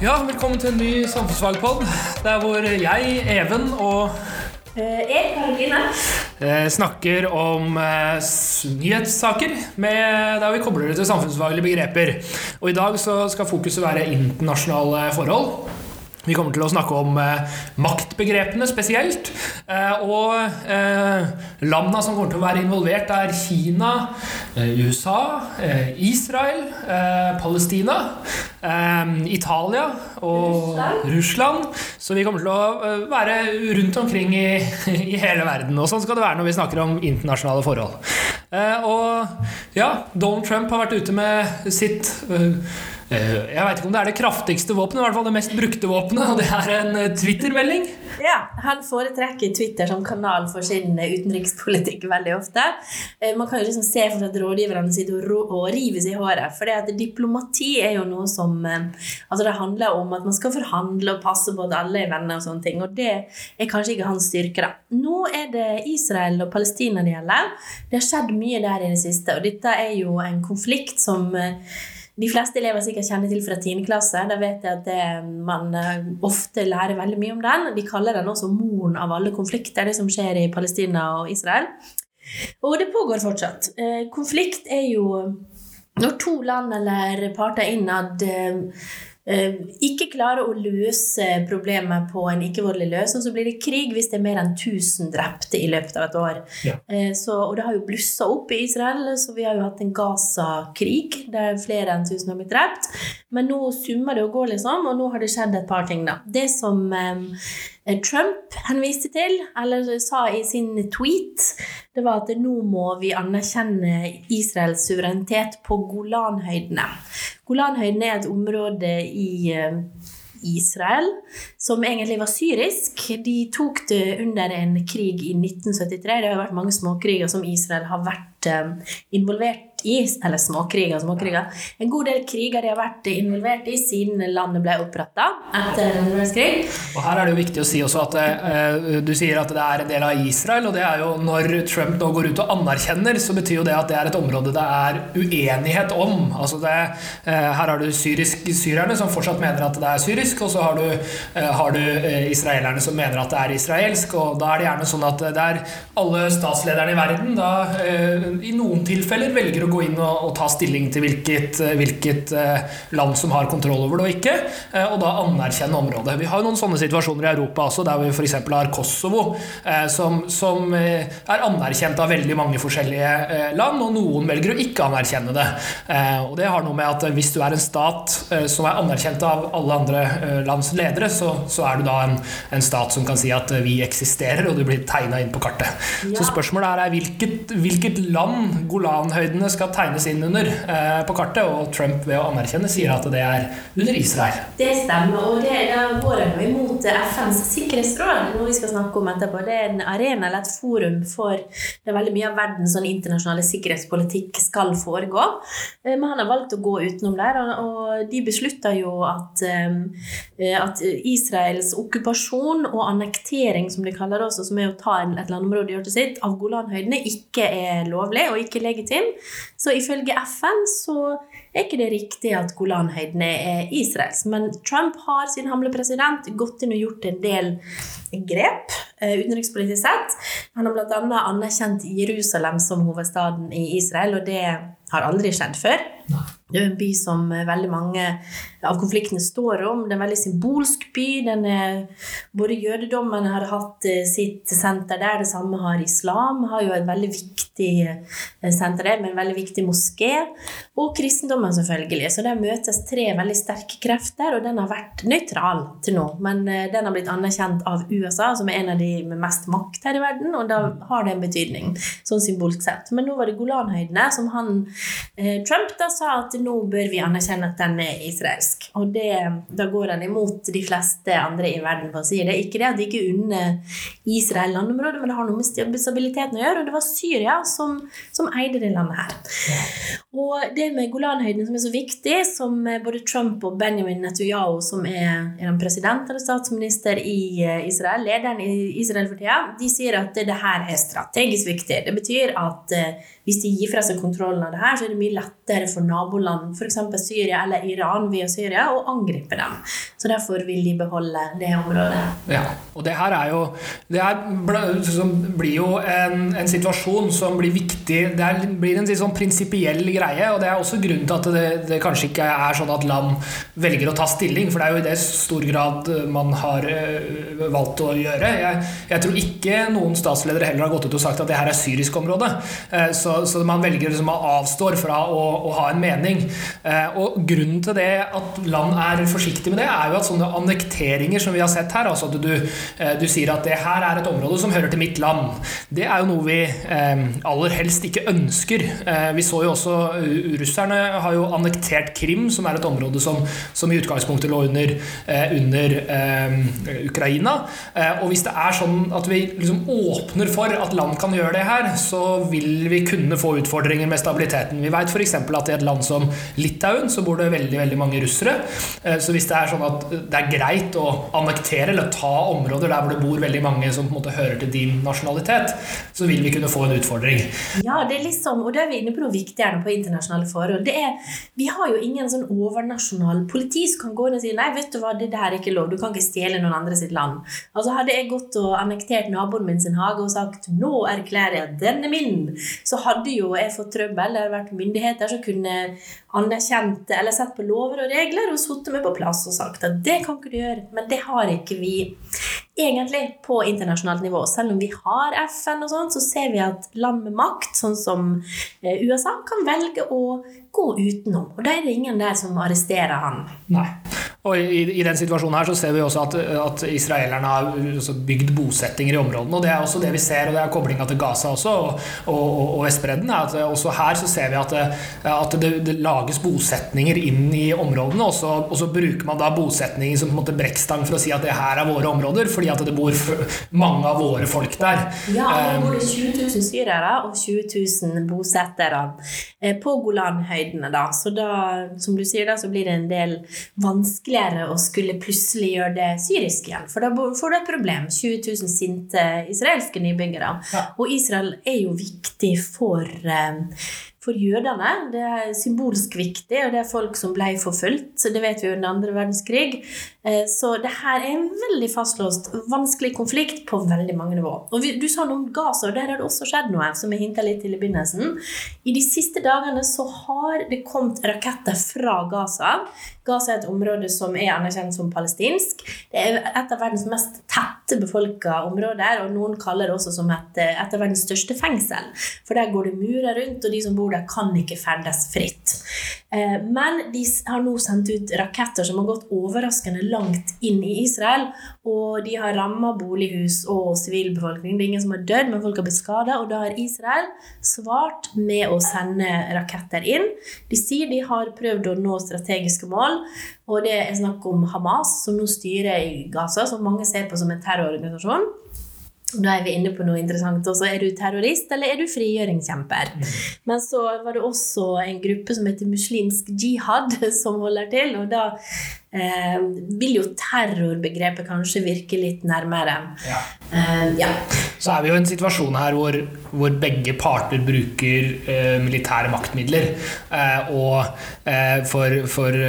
Ja, velkommen til en ny samfunnsfagpod. Der hvor jeg, Even og Eh, Jeg, Karoline. eh, snakker om eh, nyhetssaker med, der vi kobler det til samfunnsfaglige begreper. Og i dag så skal fokuset være internasjonale forhold. Vi kommer til å snakke om eh, maktbegrepene spesielt. Eh, og eh, landene som kommer til å være involvert, er Kina, eh, USA, eh, Israel, eh, Palestina, Italia og Russland. Så vi kommer til å være rundt omkring i, i hele verden. Og sånn skal det være når vi snakker om internasjonale forhold. Eh, og ja, Donald Trump har vært ute med sitt Jeg vet ikke om det er det kraftigste våpenet, i hvert fall det mest brukte våpenet, og det er en eh, Twitter-melding. Ja, Han foretrekker Twitter som kanal for sin eh, utenrikspolitikk veldig ofte. Eh, Man kan jo liksom se for seg at rådgiverne sitter og, rives i håret. For det at diplomati er jo noe som eh, Altså Det handler om at man skal forhandle og passe på at alle er venner og sånne ting. Og det er kanskje ikke hans styrke, da. Nå er det Israel og Palestina det gjelder. Det har skjedd mye der i det siste, og dette er jo en konflikt som eh, de fleste elever sikkert kjenner til fra 10. klasse. Da vet jeg at det, man eh, ofte lærer veldig mye om den. De kaller den også moren av alle konflikter, det som skjer i Palestina og Israel. Og det pågår fortsatt. Eh, Konflikt er jo når to land eller parter innad eh, eh, ikke klarer å løse problemet på en ikke-voldelig løsning, så blir det krig hvis det er mer enn 1000 drepte i løpet av et år. Ja. Eh, Så, og det har jo blussa opp i Israel, så vi har jo hatt en Gaza-krig der flere enn 1000 har blitt drept. Men nå summer det og går, liksom, og nå har det skjedd et par ting. da. Det som eh, Trump henviste til, eller sa i sin tweet, det var at nå må vi anerkjenne Israels suverenitet på Golanhøydene. Golanhøydene er et område i eh, Israel, som egentlig var syrisk. De tok det under en krig i 1973. Det har vært mange småkriger som Israel har vært eh, involvert i. Eller småkriger, småkriger. En god del kriger de har vært involvert i siden landet ble oppretta etter andre verdenskrig. Og her er det jo viktig å si også at eh, du sier at det er en del av Israel, og det er jo når Trump nå går ut og anerkjenner, så betyr jo det at det er et område det er uenighet om. Altså det, eh, her har du syrisk, syrerne som fortsatt mener at det er syrisk, og så har du, eh, har du eh, israelerne som mener at det er israelsk, og da er det gjerne sånn at det er alle statslederne i verden da eh, i noen tilfeller velger å gå inn og, og ta stilling til hvilket, eh, hvilket eh, land som har kontroll over det og ikke, eh, og da anerkjenne området. Vi har jo noen sånne situasjoner i Europa også, der vi f.eks. har Kosovo, som, som er anerkjent av veldig mange forskjellige land, og noen velger å ikke anerkjenne det. Og det har noe med at hvis du er en stat som er anerkjent av alle andre lands ledere, så, så er du da en, en stat som kan si at vi eksisterer, og du blir tegna inn på kartet. Ja. Så spørsmålet er, er hvilket, hvilket land Golanhøydene skal tegnes inn under eh, på kartet, og Trump ved å anerkjenne sier at det er under Israel. Det stemmer, og det, da går en imot FNs sikkerhetsråd, noe vi skal snakke om etterpå. Det er en arena eller et forum for det er veldig mye av verdens sånn internasjonale sikkerhetspolitikk skal foregå. Eh, Men han har valgt å gå utenom der, og, de beslutta jo at, eh, at Israels okkupasjon og annektering, som de kaller det også, som er å ta et landområde gjøre til sitt, av Golanhøydene, ikke er lovlig og ikke legitim. Så ifølge FN så er ikke det riktig at Golanhøydene er Israels. Men Trump har, siden han ble president, gått inn og gjort en del grep eh, utenrikspolitisk sett. Han har bl.a. anerkjent Jerusalem som hovedstaden i Israel, og det har aldri skjedd før. Det er en by som eh, veldig mange av konfliktene står om. Det er en veldig symbolsk by. Er, både jødedommen har hatt eh, sitt senter der, det samme har islam. Har jo et veldig viktig eh, senter der, med en veldig viktig moské. Og kristendommen, selvfølgelig. Så der møtes tre veldig sterke krefter, og den har vært nøytral til nå. Men den har blitt anerkjent av USA, som er en av de med mest makt her i verden, og da har det en betydning, sånn symbolsk sett. Men nå var det Golanhøydene som han Trump da sa at nå bør vi anerkjenne at den er israelsk. Og det, da går den imot de fleste andre i verden på å si det. Ikke det at de ikke unner Israel landområdet, men det har noe med stabiliteten å gjøre. Og det var Syria som, som eide det landet her. Og det med Golanhøyden som er så viktig, som både Trump og Benjamin Netanyahu, som er, er den president eller statsminister i eh, Israel, lederen i Israel for tida, de sier at det, det her er strategisk viktig. Det betyr at eh, hvis de gir fra seg kontrollen av det her, så er det mye lettere for naboland naboland, f.eks. Syria eller Iran via Syria, og angripe dem. Så derfor vil de beholde det området. Ja, og det her er jo Det her blir jo en, en situasjon som blir viktig Det er, blir en sånn prinsipiell greie, og det er også grunnen til at det, det, kanskje ikke er sånn at land velger å ta stilling, for det er jo i det stor grad man har uh, valgt å gjøre. Jeg, jeg, tror ikke noen statsledere heller har gått ut og sagt at det her er syrisk område. Uh, så, så, man velger liksom å avstår fra å, å ha en mening. Uh, og grunnen til det at land er forsiktige med det, er jo at sånne annekteringer som vi har sett her, altså at du, eh, du, sier at det her er et område som hører til mitt land, det er jo noe vi eh, aller helst ikke ønsker. Eh, vi så jo også Russerne har jo annektert Krim, som er et område som, som i utgangspunktet lå under, under Ukraina. og hvis det er sånn at vi liksom åpner for at land kan gjøre det her, så vil vi kunne få utfordringer med stabiliteten. Vi vet f.eks. at i et land som Litauen så bor det veldig, veldig mange russere. Så hvis det er sånn at det er greit å annektere eller ta områder der hvor det bor veldig mange som på en måte hører til din nasjonalitet, så vil vi kunne få en utfordring. Ja, det er litt sånn, og da er vi inne på noe viktigere på internasjonale forhold. Det er, vi har jo ingen sånn overnasjonal politi som kan gå inn og si nei, vet du hva, det der er ikke lov, du kan ikke stjele noen andre sitt land. Altså Hadde jeg gått og annektert naboen min sin hage og sagt nå erklærer jeg at den er min, så hadde jo jeg fått trøbbel. Det hadde vært myndigheter som kunne anerkjent eller sett på lover og regler og satt meg på plass og sagt at det kan ikke du gjøre. Men det har ikke vi egentlig på internasjonalt nivå. Selv om vi har FN og sånn, så ser vi at land med makt, sånn som eh, USA, kan velge å gå utenom. Og da er det ingen der som arresterer han. Nei. Og i, i, den situasjonen her så ser vi også at, at israelerne har bygd bosettinger i områdene. og Det er også det vi ser, og det er koblinga til Gaza også, og, og, og Vestbredden. at Også her så ser vi at, at det, det, lages bosetninger inn i områdene, og så, og så bruker man da bosetninger som på en måte brekkstang for å si at det her er våre områder, fordi at det bor mange av våre folk der. Ja, det bor 20 000 syrere og 20 000 bosettere eh, på Golanhøydene. da, Så da, som du sier, da, så blir det en del vanskelig vanskeligere å skulle plutselig gjøre det syrisk igjen. For da får du et problem. 20 000 sinte israelske nybyggere. Ja. Og Israel er jo viktig for eh, for jødene. Det er symbolsk viktig, og det er folk som ble forfulgt. så Det vet vi jo under andre verdenskrig. Eh, så det her er en veldig fastlåst, vanskelig konflikt på veldig mange nivå. Og Du sa noe om Gaza, og der har det også skjedd noe, som jeg hinta litt til i begynnelsen. I de siste dagene så har det kommet raketter fra Gaza. Gaza er et område som er anerkjent som palestinsk. Det er et av verdens mest tette befolka områder, og noen kaller det også som et, et av verdens største fengsel. For der går det murer rundt, og de som bor der, kan ikke ferdes fritt. Eh, men de har nå sendt ut raketter som har gått overraskende langt inn i Israel. Og de har ramma bolighus og sivilbefolkning. Det er ingen som har dødd, men folk har blitt skada. Og da har Israel svart med å sende raketter inn. De sier de har prøvd å nå strategiske mål. Og det er snakk om Hamas, som nå styrer i Gaza, som mange ser på som en terrororganisasjon. Da er vi inne på noe interessant. Også. Er du terrorist, eller er du frigjøringskjemper? Mm. Men så var det også en gruppe som heter Muslimsk jihad, som holder til. Og da eh, vil jo terrorbegrepet kanskje virke litt nærmere. Ja. Eh, ja. Så er vi jo i en situasjon her hvor, hvor begge parter bruker eh, militære maktmidler. Eh, og eh, for, for,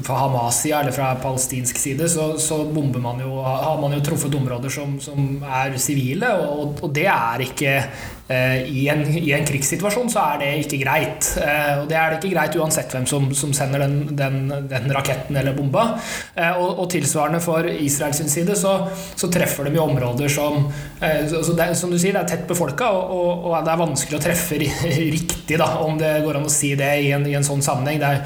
for Hamas-sida, eller fra palestinsk side, så, så man jo, har man jo truffet områder som, som er sivile, og, og det er ikke i en, i en, krigssituasjon så er det ikke greit. Eh, og det er det ikke greit uansett hvem som, som sender den, den, den, raketten eller bomba. Eh, og, og, tilsvarende for Israels side så, så, treffer de i områder som det, Som du sier, det er tett befolka, og, og, og, det er vanskelig å treffe riktig, da, om det går an å si det i en, i en sånn sammenheng. Er,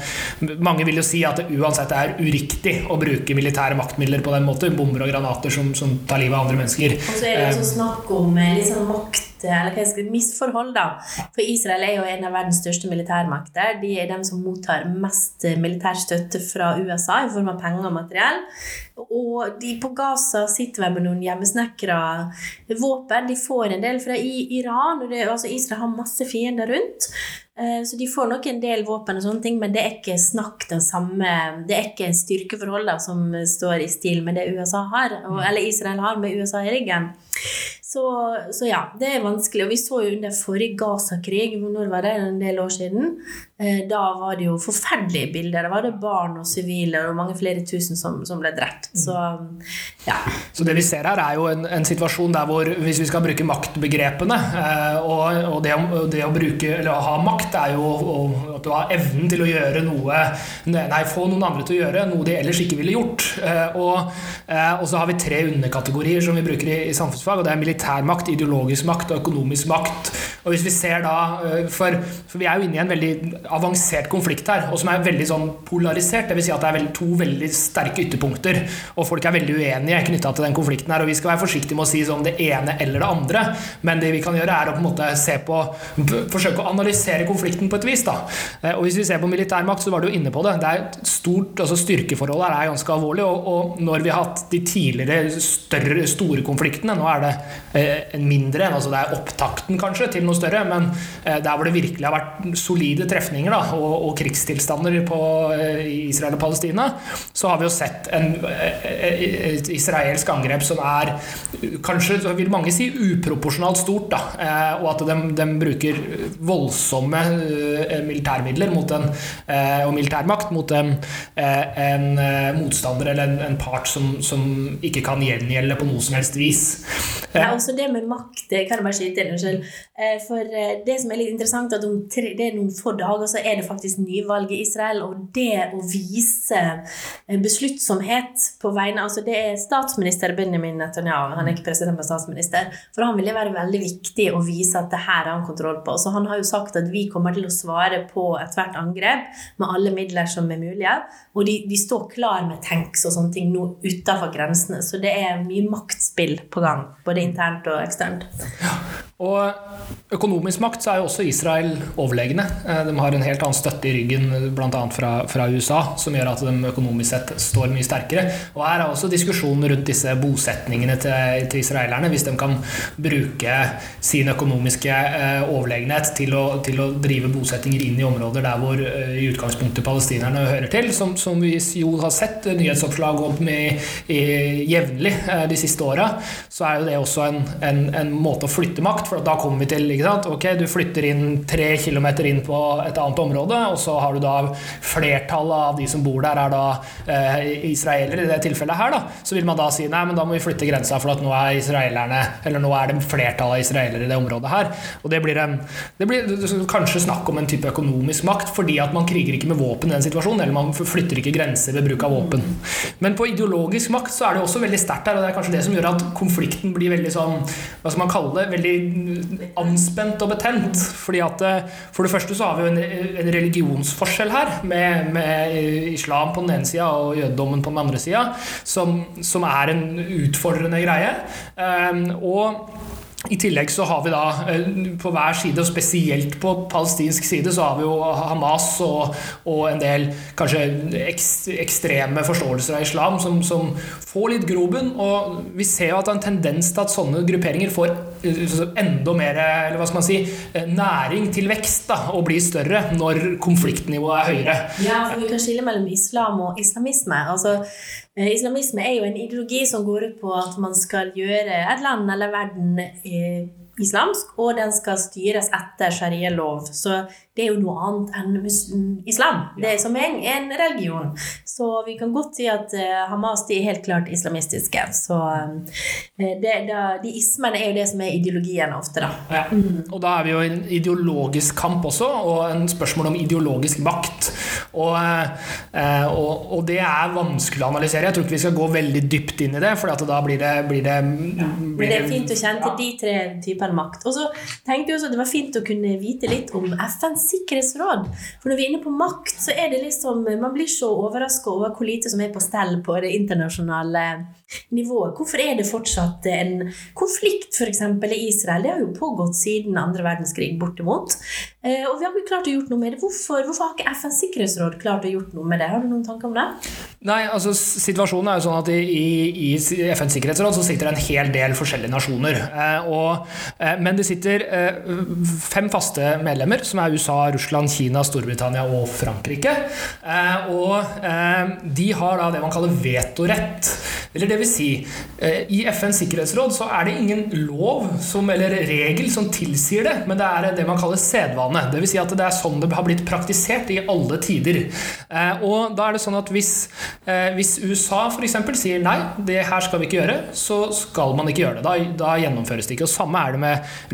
mange vil jo si at det uansett er uriktig å bruke militære maktmidler på den måten. Bomber og granater som, som tar livet av andre mennesker. Og så er det også snakk om sånn makt eller hva skal, misforhold. da. For Israel er jo en av verdens største militærmakter. De er de som mottar mest militær støtte fra USA i form av penger og materiell. Og de på Gaza sitter vel med noen hjemmesnekra våpen. De får en del fra Iran. og det, altså Israel har masse fiender rundt. Eh, så de får nok en del våpen, og sånne ting, men det er ikke snakk den samme Det er ikke styrkeforholdet som står i stil med det USA har, eller Israel har med USA i ryggen. Så, så, ja, det er vanskelig. Og vi så jo under forrige Gaza-krig, når var det en del år siden, da var det jo forferdelige bilder. Da var det barn og sivile og mange flere tusen som, som ble drept. Så, ja. Så det vi ser her, er jo en, en, situasjon der hvor hvis vi skal bruke maktbegrepene eh, Og, og det, å, det, å, bruke, eller å ha makt er jo og, at du har evnen til å gjøre noe Nei, få noen andre til å gjøre noe de ellers ikke ville gjort. Eh, og, og så har vi tre underkategorier som vi bruker i, i samfunnsfag, og det er militærmakt, ideologisk makt og økonomisk makt. Og hvis vi ser da, for, for vi er jo inne i en veldig avansert konflikt her, og som er veldig sånn polarisert. Dvs. Si at det er to veldig sterke ytterpunkter, og folk er veldig uenige knytta til den konflikten. her, og Vi skal være forsiktige med å si sånn det ene eller det andre, men det vi kan gjøre, er å på en måte se på Forsøke å analysere konflikten på et vis. da. Eh, og Hvis vi ser på militærmakt, så var du jo inne på det. det er stort, altså Styrkeforholdet her er ganske alvorlig, og, og når vi har hatt de tidligere større, store konfliktene Nå er det eh, mindre altså det er opptakten kanskje til noe større, men eh, der hvor det virkelig har vært solide trefninger trefninger da, og, og, krigstilstander på, eh, Israel og Palestina, så har vi jo sett en, eh, eh, et israelsk angrep som er kanskje, vil mange si, uproporsjonalt stort. Da, og at de, de bruker voldsomme militærmidler en, og militærmakt mot en, en motstander eller en, en part som, som, ikke kan gjengjelde på noe som helst vis. Ja, også det med makt, det kan jeg bare skyte inn. For det som er litt interessant, at om tre, det er noen få dager og så er det faktisk nyvalg i Israel. Og det å vise besluttsomhet på vegne altså Det er statsminister Benjamin Netanyahu, han er ikke president, men statsminister. For han ville være veldig viktig å vise at det her har han kontroll på. Så han har jo sagt at vi kommer til å svare på ethvert angrep med alle midler som er mulige. Og de, de står klar med tanks og sånne ting nå utafor grensene. Så det er mye maktspill på gang, både internt og eksternt. Ja. Og økonomisk makt så er jo også Israel overlegne. Eh, de har en helt annen støtte i ryggen, bl.a. Fra, fra USA, som gjør at de økonomisk sett står mye sterkere. Og her er også diskusjonen rundt disse bosetningene til, til israelerne. Hvis de kan bruke sin økonomiske eh, overlegenhet til å, til å, drive bosettinger inn i områder der hvor eh, i utgangspunktet palestinerne hører til, som, som vi jo har sett nyhetsoppslag om jevnlig de siste åra, så er jo det også en, en, en måte å flytte makt for da kommer vi til ikke sant? Ok, du flytter inn tre kilometer inn på et annet område, og så har du da flertallet av de som bor der, er da eh, israelere. I det tilfellet her, da, så vil man da si nei, men da må vi flytte grensa, for at nå er israelerne Eller nå er det flertallet av israelere i det området her. Og det blir, en, det blir kanskje snakk om en type økonomisk makt, fordi at man kriger ikke med våpen i den situasjonen, eller man flytter ikke grenser ved bruk av våpen. Men på ideologisk makt så er det også veldig sterkt her, og det er kanskje det som gjør at konflikten blir veldig sånn Hva skal man kalle det? veldig anspent og betent. fordi at eh, For det første så har vi jo en, en religionsforskjell her, med, med, islam på den ene sida og jødedommen på den andre sida, som, som, er en utfordrende greie. Um, og i tillegg så har vi da eh, på hver side, og spesielt på palestinsk side, så har vi jo Hamas og, og en del kanskje ekstreme forståelser av islam som, som får litt grobunn. Og vi ser jo at det er en tendens til at sånne grupperinger får eh, enda mer eller hva skal man si, eh, næring til vekst da, og blir større når konfliktnivået er høyere. Ja, for vi kan skille mellom islam og islamisme. altså islamisme er jo en ideologi som går ut på at man skal gjøre et land eller verden eh, islamsk, og den skal styres etter sharia-lov. Så det er jo noe annet enn islam. Det er som en, en religion. Så vi kan godt si at uh, Hamas de er helt klart islamistiske. Så uh, det, da, de ismene er jo det som er ideologien ofte, da. Ja. Mm. Og da er vi jo i en ideologisk kamp også, og en spørsmål om ideologisk makt. Og, uh, og, og, det er vanskelig å analysere. Jeg tror ikke vi skal gå veldig dypt inn i det, for da blir det, blir det, ja. blir det er fint å kjenne til de tre typene makt. Og så tenkte jeg også at det var fint å kunne vite litt om FNs sikkerhetsråd. For når vi er inne på makt, så er det liksom Man blir så overraska over hvor lite som er på stell på det internasjonale nivået. Hvorfor er det fortsatt en konflikt f.eks. i Israel? Det har jo pågått siden andre verdenskrig, bortimot. Eh, og vi har ikke klart å gjort noe med det. Hvorfor, hvorfor har ikke FNs sikkerhetsråd klart å gjort noe med det? Har du noen tanker om det? Nei, altså Situasjonen er jo sånn at i, i FNs sikkerhetsråd så sitter det en hel del forskjellige nasjoner. Eh, og, men det sitter eh, fem faste medlemmer, som er USA, Russland, Kina, Storbritannia og Frankrike. Eh, og eh, de har da det man kaller vetorett. Eller det vil si, eh, i FNs sikkerhetsråd så er det ingen lov som, eller regel som tilsier det, men det er det man kaller sedvane. Det vil si at det er sånn det har blitt praktisert i alle tider. og da er det sånn at hvis Eh, hvis USA f.eks. sier nei, det her skal vi ikke gjøre, så skal man ikke gjøre det. Da, da, gjennomføres det ikke. Og Samme er det med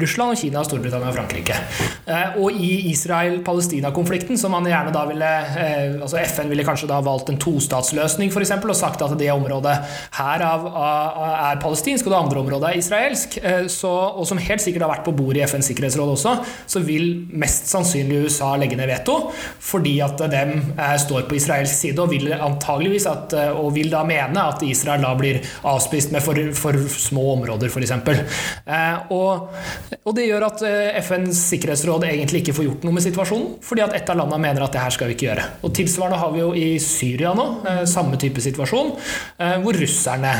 Russland, Kina, Storbritannia og Frankrike. Eh, og i Israel-Palestina-konflikten, som man gjerne da ville eh, altså FN ville kanskje da valgt en tostatsløsning eksempel, og sagt at det området her er palestinsk, og det andre området er israelsk, så, og som helt sikkert har vært på bordet i FNs sikkerhetsråd også, så vil mest sannsynlig USA legge ned veto, fordi at dem står på israelsk side og vil antageligvis at, eh, og vil da mene at Israel da blir avspist med for, for små områder, f.eks. Eh, og, og det gjør at eh, FNs sikkerhetsråd egentlig ikke får gjort noe med situasjonen, fordi at et av landene mener at det her skal vi ikke gjøre. Og Tilsvarende har vi jo i Syria nå, samme type situasjon, hvor russerne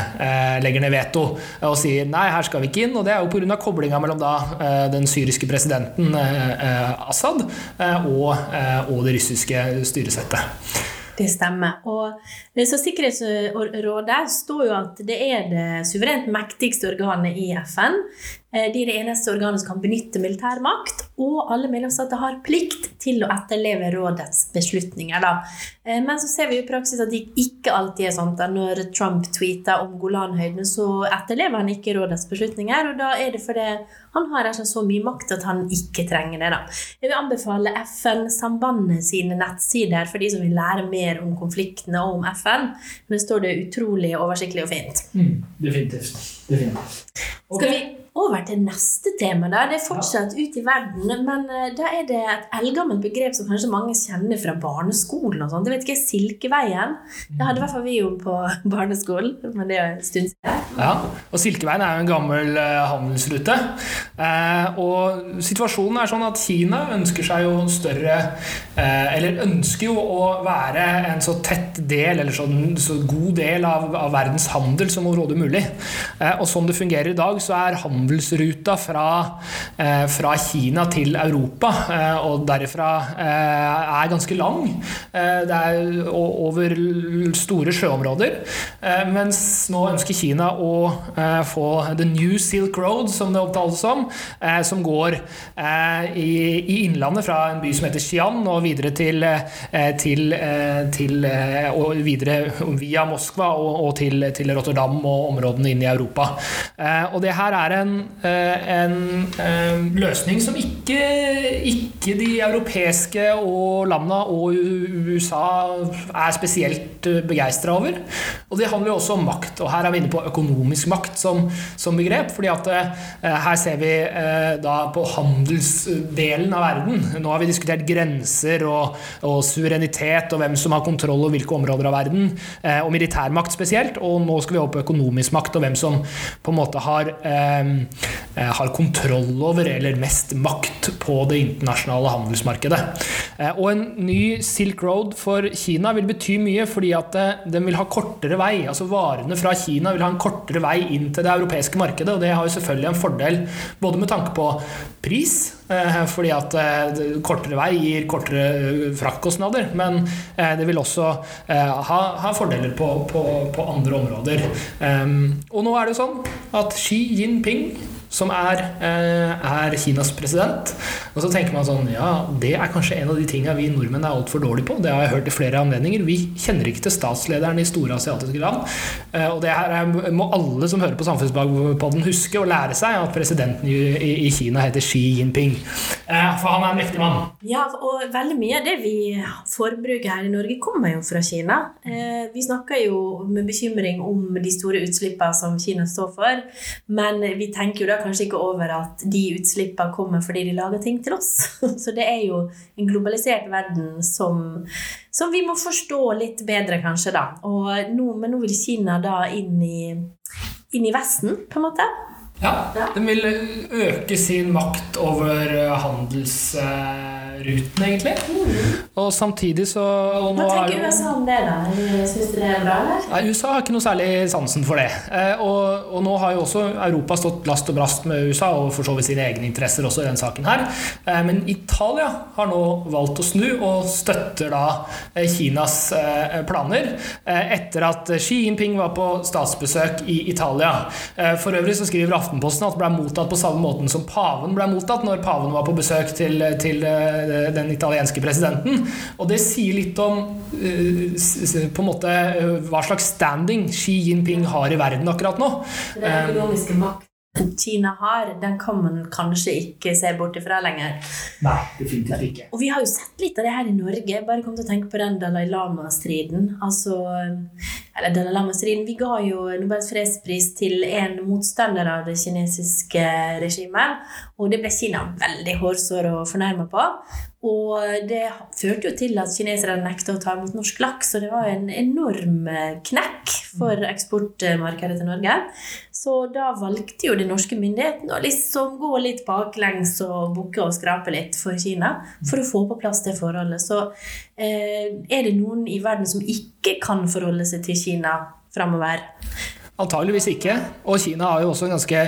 legger ned veto og sier nei, her skal vi ikke inn. Og det er jo pga. koblinga mellom da den syriske presidenten Assad og, og det russiske styresettet. Det stemmer. Og så Sikkerhetsrådet står jo at det er det suverent mektigste organet i FN. Eh, de er det eneste organet som kan benytte militærmakt, og alle medlemsstater har plikt til å etterleve rådets beslutninger. Da. Eh, men så ser vi i praksis at det ikke alltid er sånn. Når Trump tweeter om Golanhøydene, så etterlever han ikke rådets beslutninger. Og da er det fordi han har så mye makt at han ikke trenger det. Da. Jeg vil anbefale FN-sambandet sine nettsider for de som vil lære mer om konfliktene og om FN. Men det står det utrolig oversiktlig og fint. Mm, definitivt. Definitivt. Okay. Skal vi over til neste tema. Da. Det er fortsatt ut i verden, men uh, da er det et eldgammelt begrep som kanskje mange kjenner fra barneskolen. og sånt. Det vet ikke, Silkeveien. Det hadde i hvert fall vi jo på barneskolen, men det er en stund siden. Ja, og Silkeveien er jo en gammel uh, handelsrute. Uh, og situasjonen er sånn at Kina ønsker seg jo større Eller ønsker jo å være en så tett del, eller sånn, så god del av, av verdens handel som overhodet mulig. Og sånn det fungerer i dag, så er handelsruta fra, eh, fra, Kina til Europa, eh, og derifra eh, er ganske lang. det er over store sjøområder. mens nå ønsker Kina å få The New Silk Road, som det opptales som, som går i, Innlandet fra en by som heter Xi'an, og videre til, til, til og videre via Moskva og, og til, til, Rotterdam og områdene inn i Europa. Og det her er en Eh, en, en løsning som ikke, ikke, de europeiske og landene og USA er spesielt eh, begeistra over. Og det handler jo også om makt. Og her er vi inne på økonomisk makt som, som begrep. fordi at eh, her ser vi da på handelsdelen av verden. Nå har vi diskutert grenser og, og suverenitet og hvem som har kontroll over hvilke områder av verden. Og militærmakt spesielt. Og nå skal vi over på økonomisk makt og hvem som på en måte har eh, Eh, har kontroll over, eller mest makt på det internasjonale handelsmarkedet. Eh, og en ny Silk Road for Kina vil bety mye, fordi at den vil ha kortere vei. altså Varene fra Kina vil ha en kortere vei inn til det europeiske markedet, og det har jo selvfølgelig en fordel både med tanke på pris, fordi at kortere vei gir kortere fraktkostnader, men det vil også ha, ha fordeler på, på, på, andre områder. Og nå er det jo sånn at Xi Jinping som er, eh, er, Kinas president. Og så tenker man sånn Ja, det er kanskje en av de tingene vi nordmenn er altfor dårlige på. Det har jeg hørt i flere anledninger. Vi kjenner ikke til statslederen i store asiatiske land. Eh, og det her må alle som hører på Samfunnsbakpodden huske å lære seg at presidenten i Kina heter Xi Jinping. Eh, for han er en mektig mann. Ja, og veldig mye av det vi forbruker her i Norge, kommer jo fra Kina. Vi snakker jo med bekymring om de store utslippene som Kina står for, men vi tenker jo da kanskje ikke over at de utslippene kommer fordi de lager ting til oss. Så det er jo en globalisert verden som, som vi må forstå litt bedre, kanskje, da. Nå, men nå vil Kina da inn i, inn i Vesten, på en måte. Ja, den vil øke sin makt over handelsruten, egentlig. Og samtidig så og Hva er tenker USA om det, da? Syns du det er bra, eller? Nei, USA har ikke noe særlig sansen for det. Eh, og, og nå har jo også Europa stått last og brast med USA, og for så vidt sine egne interesser også i den saken her. Eh, men Italia har nå valgt å snu, og støtter da eh, Kinas eh, planer. Eh, etter at Xi Jinping var på statsbesøk i Italia. Eh, for øvrig så skriver Aftenposten at det ble mottatt på samme måten som paven ble mottatt når paven var på besøk til, til eh, den italienske presidenten. Og det sier litt om eh, på en måte eh, hva slags standing Xi Jinping har i verden akkurat nå. Den økonomiske makten Kina har, den kan man kanskje ikke se bort ifra lenger. Nei, definitivt ikke. Og vi har jo sett litt av det her i Norge. Bare kom til å tenke på den Dalai Lama-striden. Altså, eller Dalai Lama-striden. Vi ga jo Nobels fredspris til en motstander av det kinesiske regimet. Og det ble Kina veldig hårsår og fornærma på. Og det førte jo til at kineserne nekta å ta imot norsk laks, og det var en enorm knekk for eksportmarkedet til Norge. Så da valgte jo de norske myndighetene å liksom gå litt baklengs og bukke og skrape litt for Kina for å få på plass det forholdet. Så eh, er det noen i verden som ikke kan forholde seg til Kina framover? Antageligvis ikke. Og Kina har jo også en ganske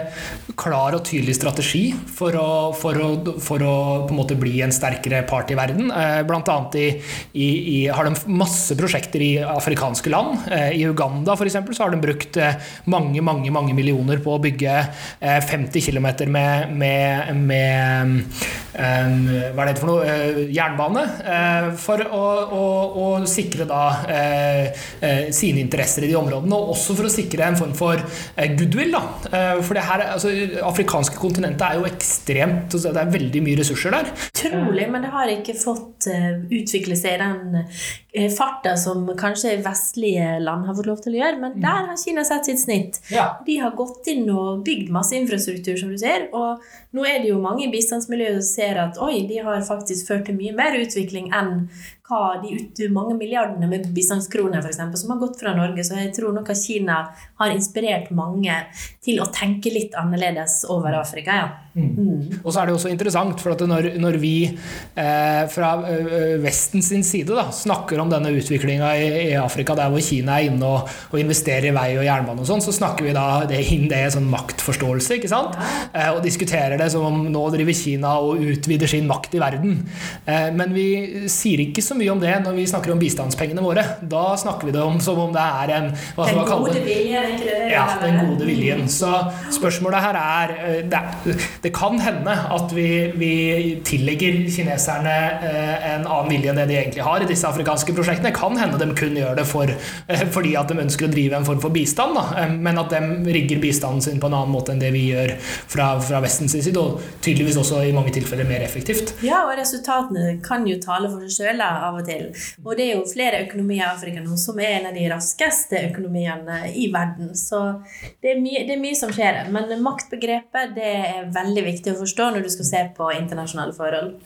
klar og tydelig strategi for å, for å, for å på en måte bli en sterkere part i verden. Eh, Blant annet i, i, i, har de masse prosjekter i afrikanske land. Eh, I Uganda eksempel, så har de brukt eh, mange mange, mange millioner på å bygge eh, 50 km med, med, med Hva er det for noe? Eh, Jernbane. eh, For å, å, å sikre da eh, eh, sine interesser i de områdene, og også for å sikre en form for goodwill. Da. For det her, altså, afrikanske kontinentet er jo ekstremt altså, Det er veldig mye ressurser der. Trolig, men det har ikke fått utvikle seg i den farta som kanskje vestlige land har fått lov til å gjøre. Men der har Kina sett sitt snitt. De har gått inn og bygd masse infrastruktur, som du ser. Og nå er det jo mange i bistandsmiljøet som ser at oi, de har faktisk ført til mye mer utvikling enn hva de ut, mange milliardene med bistandskroner for eksempel, som har gått fra Norge. Så jeg tror nok at Kina har inspirert mange til å tenke litt annerledes over Afrika. ja. Mm. Og så er det også interessant, for at når, når vi eh, fra eh, Vesten sin side da, snakker om denne utviklinga i, i Afrika, der hvor Kina er inne og, og investerer i vei og jernbane og sånn, så snakker vi da det inn det sånn maktforståelse, ikke sant? Eh, og diskuterer det som om nå driver Kina og utvider sin makt i verden. Eh, men vi sier ikke så mye om det når vi snakker om bistandspengene våre. Da snakker vi det om som om det er en hva Den gode viljen, det? Ja, den gode viljen. Så spørsmålet her er eh, Det, det kan hende at vi, vi tillegger kineserne eh, en annen vilje enn det de egentlig har i disse afrikanske prosjektene. Det kan hende de kun gjør det for, eh, fordi at de ønsker å drive en form for bistand, da. Men at de rigger bistanden sin på en annen måte enn det vi gjør fra, fra Vestens side, og tydeligvis også i mange tilfeller mer effektivt. Ja, og resultatene kan jo tale for seg sjøl av og til. Og det er jo flere økonomier i Afrika nå som er en av de raskeste økonomiene i verden. Så det er mye, det er mye som skjer. Men maktbegrepet det er veldig viktig å forstå når du skal se på internasjonale forhold.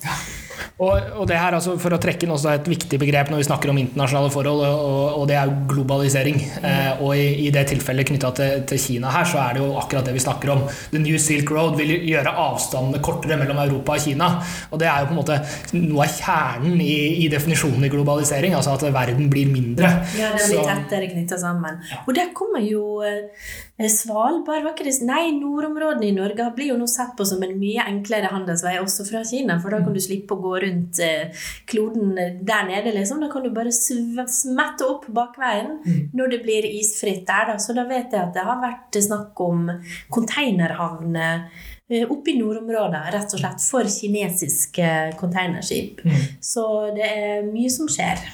Og, og det her, altså, For å trekke inn også et viktig begrep når vi snakker om internasjonale forhold, og, og det er jo globalisering. Eh, og i, i det tilfellet knytta til, til Kina her, så er det jo akkurat det vi snakker om. The New Silk Road vil gjøre avstandene kortere mellom Europa og Kina. Og det er jo på en måte noe av kjernen i, i definisjonen i globalisering, altså at verden blir mindre. Ja, det blir litt tettere knytta sammen. Og der kommer jo eh, Svalbard var ikke det, Nei, nordområdene i Norge blir jo nå sett på som en mye enklere handelsvei også fra Kina. For da kan du slippe å gå rundt eh, kloden der nede, liksom. Da kan du bare smette opp bakveien når det blir isfritt der. Da. Så da vet jeg at det har vært snakk om containerhavner eh, oppe i nordområdet, rett og slett for kinesiske containerskip. Så det er mye som skjer.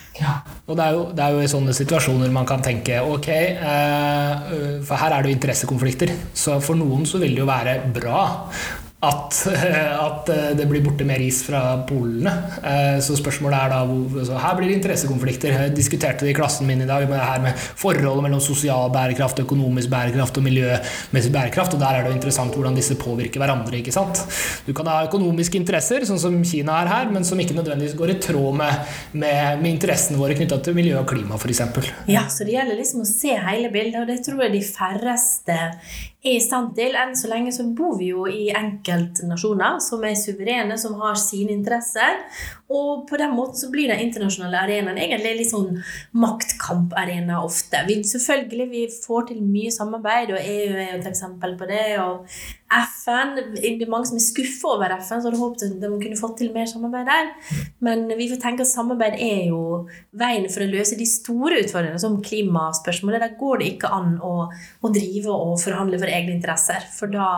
Og det er, jo, det er jo i sånne situasjoner man kan tenke ok, eh, for her er det jo interessekonflikter. Så for noen så vil det jo være bra at, at det blir borte mer is fra polene. Eh, Så spørsmålet er da hvor, så Her blir det interessekonflikter. Jeg diskuterte det i klassen min i dag med det her med forholdet mellom sosial bærekraft, økonomisk bærekraft og miljømessig bærekraft. Og der er det jo interessant hvordan disse påvirker hverandre. ikke sant? Du kan ha økonomiske interesser, sånn som Kina er her, men som ikke nødvendigvis går i tråd med, med, med interessene våre knytta til miljø og klima, f.eks. Ja, så det gjelder liksom å se hele bildet, og det tror jeg de færreste er i stand til. Enn så lenge så bor vi jo i enkeltnasjoner som er suverene, som har sine interesser. Og på den måten så blir den internasjonale arenaen egentlig litt sånn maktkamparena ofte. Vi, selvfølgelig vi får til mye samarbeid, og EU er jo et eksempel på det. og FN, Det er mange som er skuffa over FN, så hadde håpet at de kunne fått til mer samarbeid der. Men vi får tenke at samarbeid er jo veien for å løse de store utfordringene, som klimaspørsmålet. Der går det ikke an å, å drive og forhandle for egne interesser. For da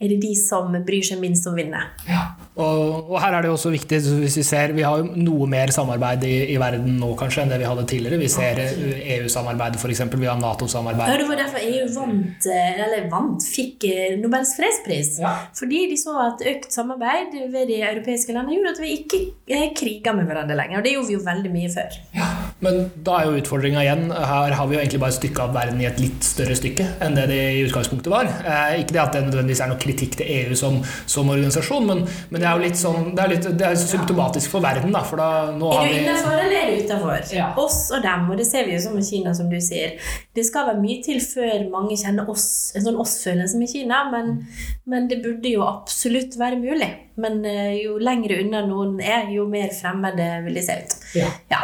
er det de som bryr seg minst, som vinner. Ja. Og, og, her er det jo også viktig, hvis vi ser Vi har jo noe mer samarbeid i, i verden nå kanskje enn det vi hadde tidligere. Vi ser EU-samarbeidet, f.eks. Vi har Nato-samarbeid. Ja, det var derfor EU vant, eller vant, fikk Nobels fredspris. Ja. Fordi de så at økt samarbeid ved de europeiske landene gjorde at vi ikke eh, kriga med hverandre lenger. Og det gjorde vi jo veldig mye før. Ja, Men da er jo utfordringa igjen Her har vi jo egentlig bare stykka opp verden i et litt større stykke enn det det i utgangspunktet var. Eh, ikke det at det nødvendigvis er noe kritikk til EU som, som organisasjon, men, men, det er jo litt sånn Det er, litt, det er symptomatisk for verden, da. For da, nå er du innafor eller er du utafor? Ja. Oss og dem. Og det ser vi jo som i Kina, som du sier. Det skal være mye til før mange kjenner oss, en sånn oss-følelse med Kina. men men det burde jo absolutt være mulig. Men uh, jo lengre unna noen er, jo mer fremmede vil de se ut. Ja. ja.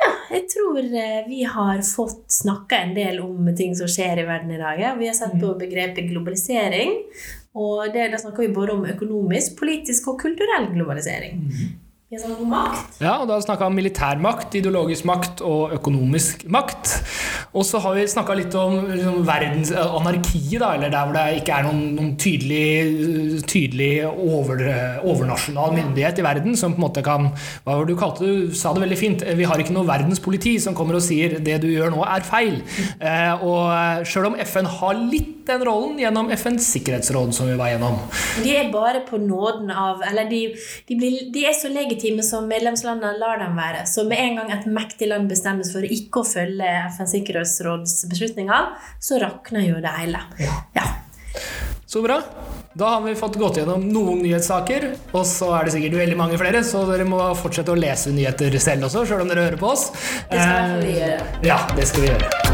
ja jeg tror uh, vi har fått snakka en del om ting som skjer i verden i dag. Vi har sett på mm. begrepet globalisering. Og det, da snakker vi både om økonomisk, politisk og kulturell globalisering. Mm. Ja, og da snakka om militær makt, ideologisk makt og økonomisk makt. Og så har vi snakka litt om liksom, verdens eh, da, eller der hvor det ikke er noen, noen tydelig, tydelig over, overnasjonal myndighet i verden som på en måte kan Hva var det du kalte det? Du sa det veldig fint. Vi har ikke noe verdenspoliti som kommer og sier det du gjør nå, er feil. Eh, og sjøl om FN har litt den rollen gjennom FNs sikkerhetsråd, som vi var gjennom. De er bare på nåden av Eller de, de, blir, de er så legitime som medlemslandene lar dem være. Så med en gang et mektig land bestemmes for ikke å følge FNs sikkerhetsråds beslutninger, så rakner jo det hele. Ja. ja. Så bra. Da har vi fått gått gjennom noen nyhetssaker, og så er det sikkert veldig mange flere, så dere må fortsette å lese nyheter selv også, sjøl om dere hører på oss. Det skal vi gjøre. Ja, det skal vi gjøre.